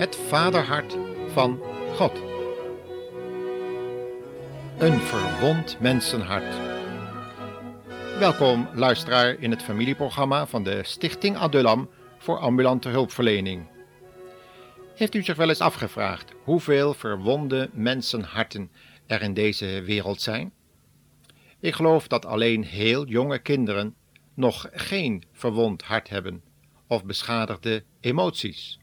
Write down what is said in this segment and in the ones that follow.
Het vaderhart van God. Een verwond mensenhart. Welkom luisteraar in het familieprogramma van de Stichting Adulam voor ambulante hulpverlening. Heeft u zich wel eens afgevraagd hoeveel verwonde mensenharten er in deze wereld zijn? Ik geloof dat alleen heel jonge kinderen nog geen verwond hart hebben of beschadigde emoties.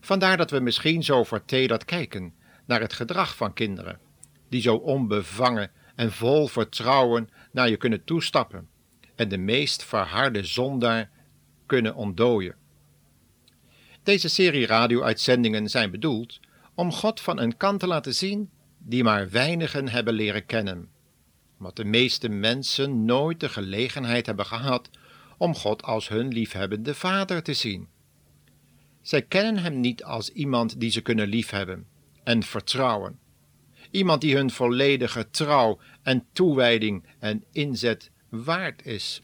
Vandaar dat we misschien zo vertederd kijken naar het gedrag van kinderen, die zo onbevangen en vol vertrouwen naar je kunnen toestappen en de meest verharde zondaar kunnen ontdooien. Deze serie radio-uitzendingen zijn bedoeld om God van een kant te laten zien die maar weinigen hebben leren kennen, omdat de meeste mensen nooit de gelegenheid hebben gehad om God als hun liefhebbende Vader te zien. Zij kennen Hem niet als iemand die ze kunnen liefhebben en vertrouwen, iemand die hun volledige trouw en toewijding en inzet waard is.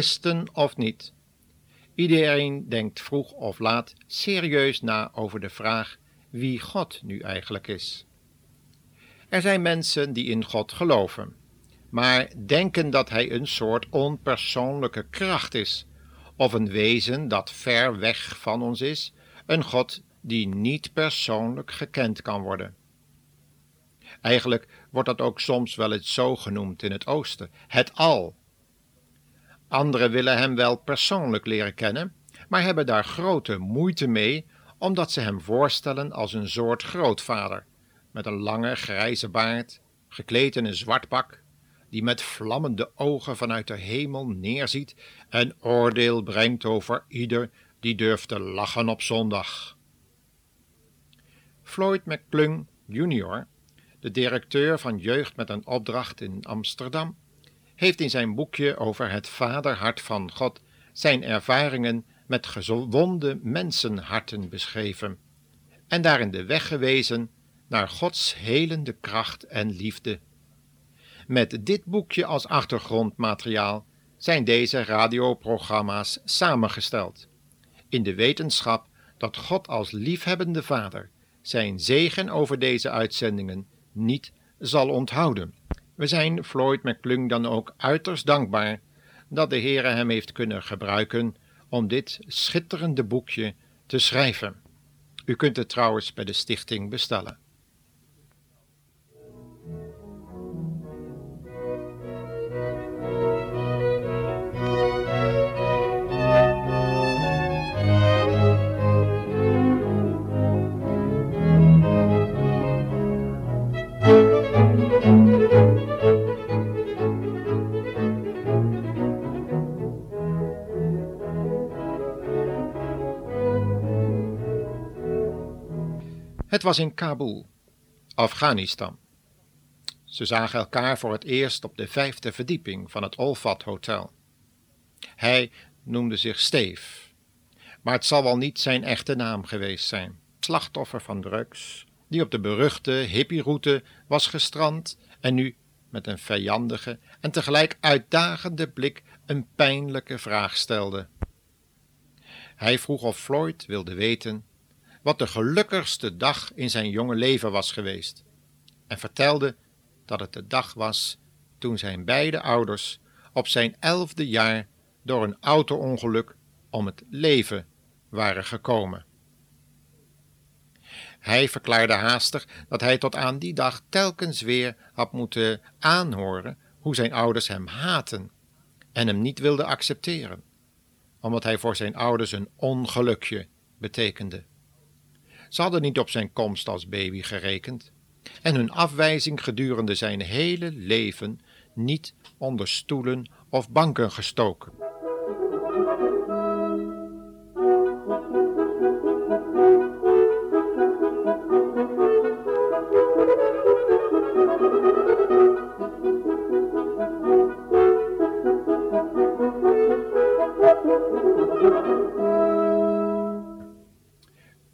Christen of niet. Iedereen denkt vroeg of laat serieus na over de vraag wie God nu eigenlijk is. Er zijn mensen die in God geloven, maar denken dat Hij een soort onpersoonlijke kracht is, of een wezen dat ver weg van ons is, een God die niet persoonlijk gekend kan worden. Eigenlijk wordt dat ook soms wel eens zo genoemd in het Oosten: het Al Anderen willen hem wel persoonlijk leren kennen, maar hebben daar grote moeite mee, omdat ze hem voorstellen als een soort grootvader, met een lange grijze baard, gekleed in een zwart pak, die met vlammende ogen vanuit de hemel neerziet en oordeel brengt over ieder die durft te lachen op zondag. Floyd McClung Jr., de directeur van Jeugd met een opdracht in Amsterdam, heeft in zijn boekje over het vaderhart van God zijn ervaringen met gewonde mensenharten beschreven en daarin de weg gewezen naar Gods helende kracht en liefde. Met dit boekje als achtergrondmateriaal zijn deze radioprogramma's samengesteld, in de wetenschap dat God als liefhebbende Vader zijn zegen over deze uitzendingen niet zal onthouden. We zijn Floyd McClung dan ook uiterst dankbaar dat de Heere hem heeft kunnen gebruiken om dit schitterende boekje te schrijven. U kunt het trouwens bij de stichting bestellen. Het was in Kabul, Afghanistan. Ze zagen elkaar voor het eerst op de vijfde verdieping van het Olfat Hotel. Hij noemde zich Steve, maar het zal wel niet zijn echte naam geweest zijn. Slachtoffer van drugs, die op de beruchte hippieroute was gestrand en nu met een vijandige en tegelijk uitdagende blik een pijnlijke vraag stelde. Hij vroeg of Floyd wilde weten wat de gelukkigste dag in zijn jonge leven was geweest, en vertelde dat het de dag was toen zijn beide ouders op zijn elfde jaar door een auto-ongeluk om het leven waren gekomen. Hij verklaarde haastig dat hij tot aan die dag telkens weer had moeten aanhoren hoe zijn ouders hem haten en hem niet wilden accepteren, omdat hij voor zijn ouders een ongelukje betekende. Ze hadden niet op zijn komst als baby gerekend en hun afwijzing gedurende zijn hele leven niet onder stoelen of banken gestoken.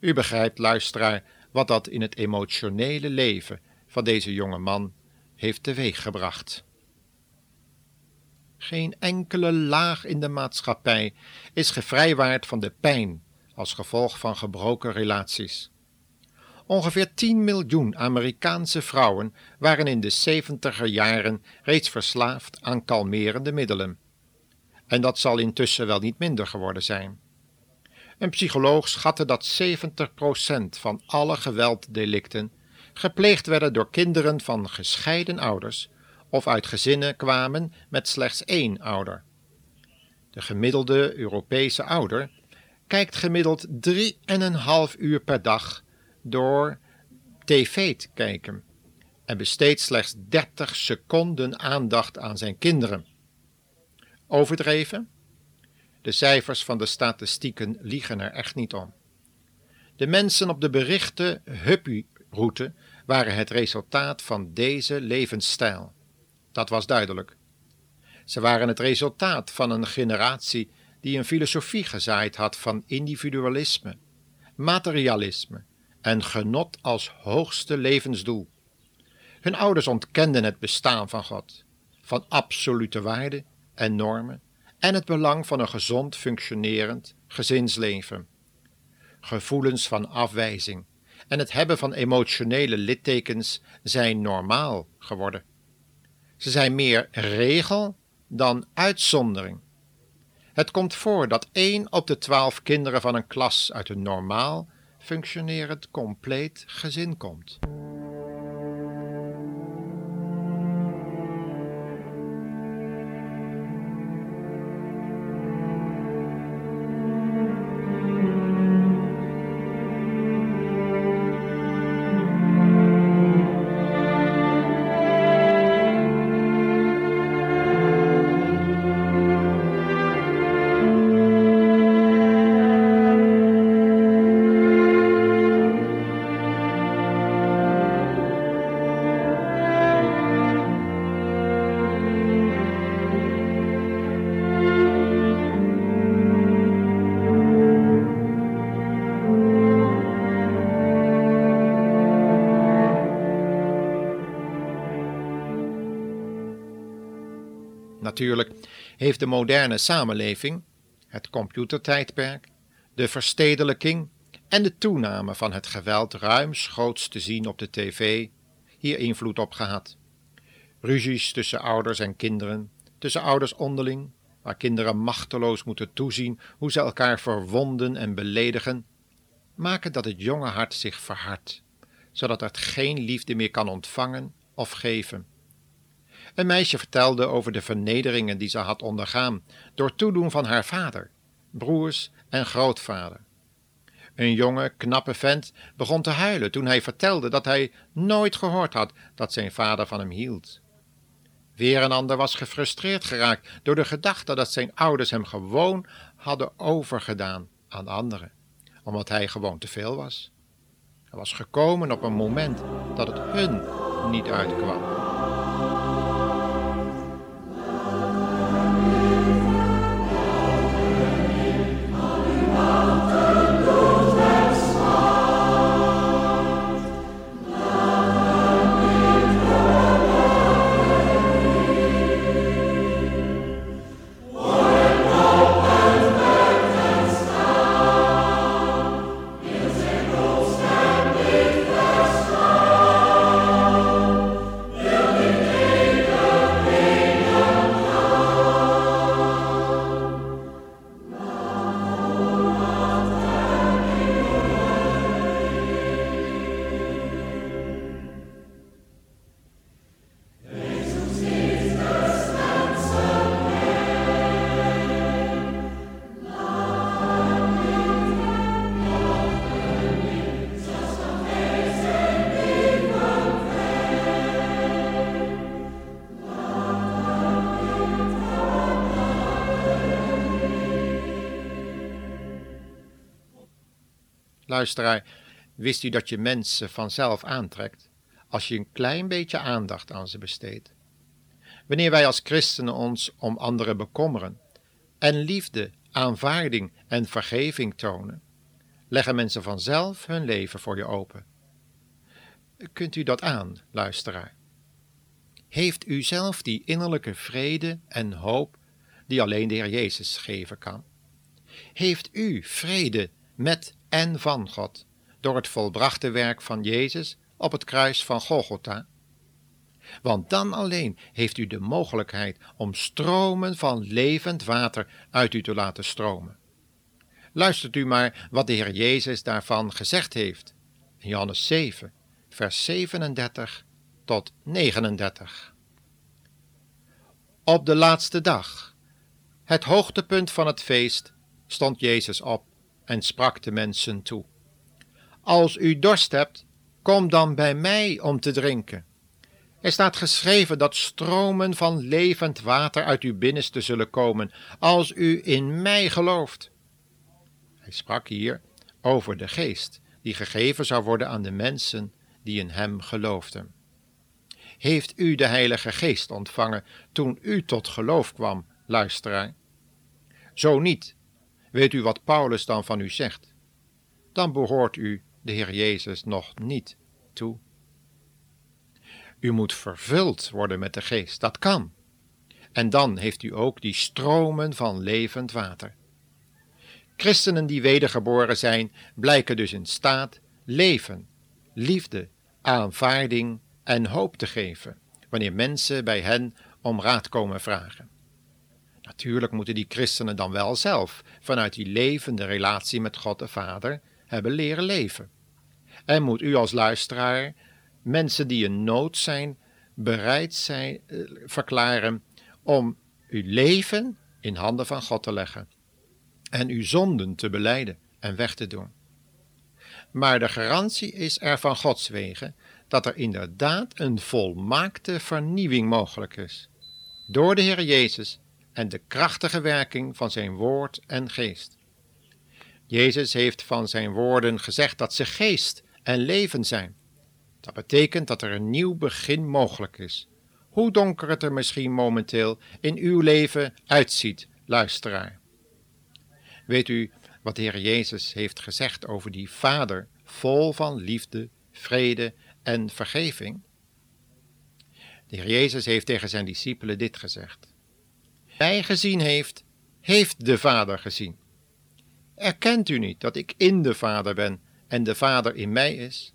U begrijpt, luisteraar, wat dat in het emotionele leven van deze jonge man heeft teweeggebracht. Geen enkele laag in de maatschappij is gevrijwaard van de pijn als gevolg van gebroken relaties. Ongeveer 10 miljoen Amerikaanse vrouwen waren in de 70er jaren reeds verslaafd aan kalmerende middelen. En dat zal intussen wel niet minder geworden zijn. Een psycholoog schatte dat 70% van alle gewelddelicten gepleegd werden door kinderen van gescheiden ouders of uit gezinnen kwamen met slechts één ouder. De gemiddelde Europese ouder kijkt gemiddeld 3,5 uur per dag door tv te kijken en besteedt slechts 30 seconden aandacht aan zijn kinderen. Overdreven? De cijfers van de statistieken liegen er echt niet om. De mensen op de berichte Huppy-route waren het resultaat van deze levensstijl. Dat was duidelijk. Ze waren het resultaat van een generatie die een filosofie gezaaid had van individualisme, materialisme en genot als hoogste levensdoel. Hun ouders ontkenden het bestaan van God, van absolute waarden en normen en het belang van een gezond functionerend gezinsleven. Gevoelens van afwijzing en het hebben van emotionele littekens zijn normaal geworden. Ze zijn meer regel dan uitzondering. Het komt voor dat één op de twaalf kinderen van een klas uit een normaal functionerend compleet gezin komt. Natuurlijk heeft de moderne samenleving, het computertijdperk, de verstedelijking en de toename van het geweld ruimschoots te zien op de tv hier invloed op gehad. Ruzies tussen ouders en kinderen, tussen ouders onderling, waar kinderen machteloos moeten toezien hoe ze elkaar verwonden en beledigen, maken dat het jonge hart zich verhardt, zodat het geen liefde meer kan ontvangen of geven. Een meisje vertelde over de vernederingen die ze had ondergaan door toedoen van haar vader, broers en grootvader. Een jonge, knappe vent begon te huilen toen hij vertelde dat hij nooit gehoord had dat zijn vader van hem hield. Weer een ander was gefrustreerd geraakt door de gedachte dat zijn ouders hem gewoon hadden overgedaan aan anderen, omdat hij gewoon te veel was. Hij was gekomen op een moment dat het hun niet uitkwam. Luisteraar, wist u dat je mensen vanzelf aantrekt als je een klein beetje aandacht aan ze besteedt? Wanneer wij als christenen ons om anderen bekommeren en liefde, aanvaarding en vergeving tonen, leggen mensen vanzelf hun leven voor je open. Kunt u dat aan, luisteraar? Heeft u zelf die innerlijke vrede en hoop die alleen de Heer Jezus geven kan? Heeft u vrede met en van God door het volbrachte werk van Jezus op het kruis van Golgotha? Want dan alleen heeft u de mogelijkheid om stromen van levend water uit u te laten stromen. Luistert u maar wat de Heer Jezus daarvan gezegd heeft. Johannes 7, vers 37 tot 39. Op de laatste dag, het hoogtepunt van het feest, stond Jezus op en sprak de mensen toe. Als u dorst hebt, kom dan bij mij om te drinken. Er staat geschreven dat stromen van levend water uit uw binnenste zullen komen, als u in mij gelooft. Hij sprak hier over de geest, die gegeven zou worden aan de mensen die in hem geloofden. Heeft u de Heilige Geest ontvangen toen u tot geloof kwam, luisteraar? Zo niet, weet u wat Paulus dan van u zegt? Dan behoort u de Heer Jezus nog niet toe. U moet vervuld worden met de Geest, dat kan. En dan heeft u ook die stromen van levend water. Christenen die wedergeboren zijn, blijken dus in staat leven, liefde, aanvaarding en hoop te geven, wanneer mensen bij hen om raad komen vragen. Natuurlijk moeten die christenen dan wel zelf, vanuit die levende relatie met God de Vader, hebben leren leven. En moet u als luisteraar mensen die in nood zijn, bereid zijn, eh, verklaren om uw leven in handen van God te leggen en uw zonden te beleiden en weg te doen. Maar de garantie is er van Gods wegen dat er inderdaad een volmaakte vernieuwing mogelijk is, door de Heer Jezus en de krachtige werking van zijn woord en geest. Jezus heeft van zijn woorden gezegd dat ze geest en leven zijn. Dat betekent dat er een nieuw begin mogelijk is. Hoe donker het er misschien momenteel in uw leven uitziet, luisteraar. Weet u wat de Heer Jezus heeft gezegd over die Vader vol van liefde, vrede en vergeving? De Heer Jezus heeft tegen zijn discipelen dit gezegd. Hij gezien heeft, heeft de Vader gezien. Erkent u niet dat ik in de Vader ben en de Vader in mij is?